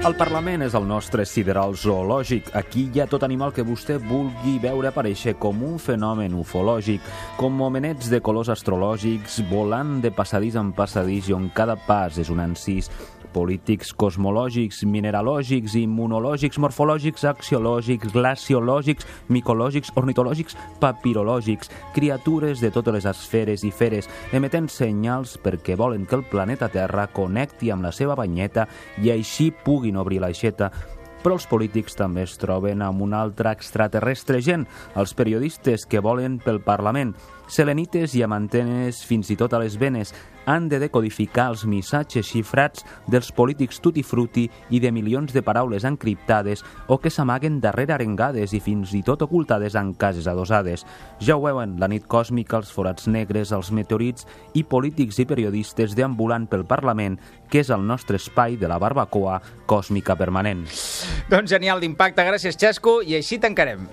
El Parlament és el nostre sideral zoològic. Aquí hi ha tot animal que vostè vulgui veure aparèixer com un fenomen ufològic, com homenets de colors astrològics volant de passadís en passadís i on cada pas és un encís polítics cosmològics, mineralògics, immunològics, morfològics, axiològics, glaciològics, micològics, ornitològics, papirològics, criatures de totes les esferes i feres, emetent senyals perquè volen que el planeta Terra connecti amb la seva banyeta i així puguin obrir l'aixeta però els polítics també es troben amb un altre extraterrestre gent, els periodistes que volen pel Parlament. Selenites i amantenes fins i tot a les venes han de decodificar els missatges xifrats dels polítics tutti frutti i de milions de paraules encriptades o que s'amaguen darrere arengades i fins i tot ocultades en cases adosades. Ja ho veuen, la nit còsmica, els forats negres, els meteorits i polítics i periodistes deambulant pel Parlament, que és el nostre espai de la barbacoa còsmica permanent. Doncs genial d'impacte, gràcies Xesco, i així tancarem.